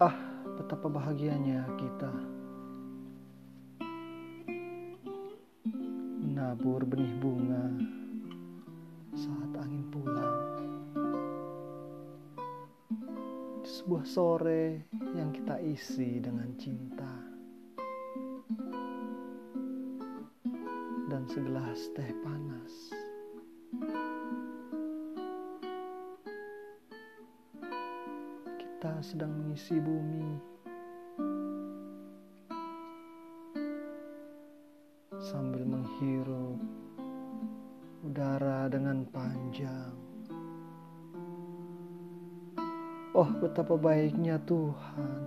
Betapa bahagianya kita menabur benih bunga saat angin pulang. Sebuah sore yang kita isi dengan cinta. Dan segelas teh panas. Kita sedang mengisi bumi sambil menghirup udara dengan panjang. Oh, betapa baiknya Tuhan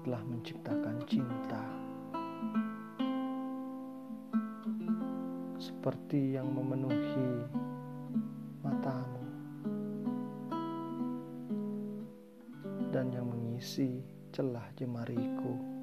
telah menciptakan cinta seperti yang memenuhi matamu dan yang mengisi celah jemariku.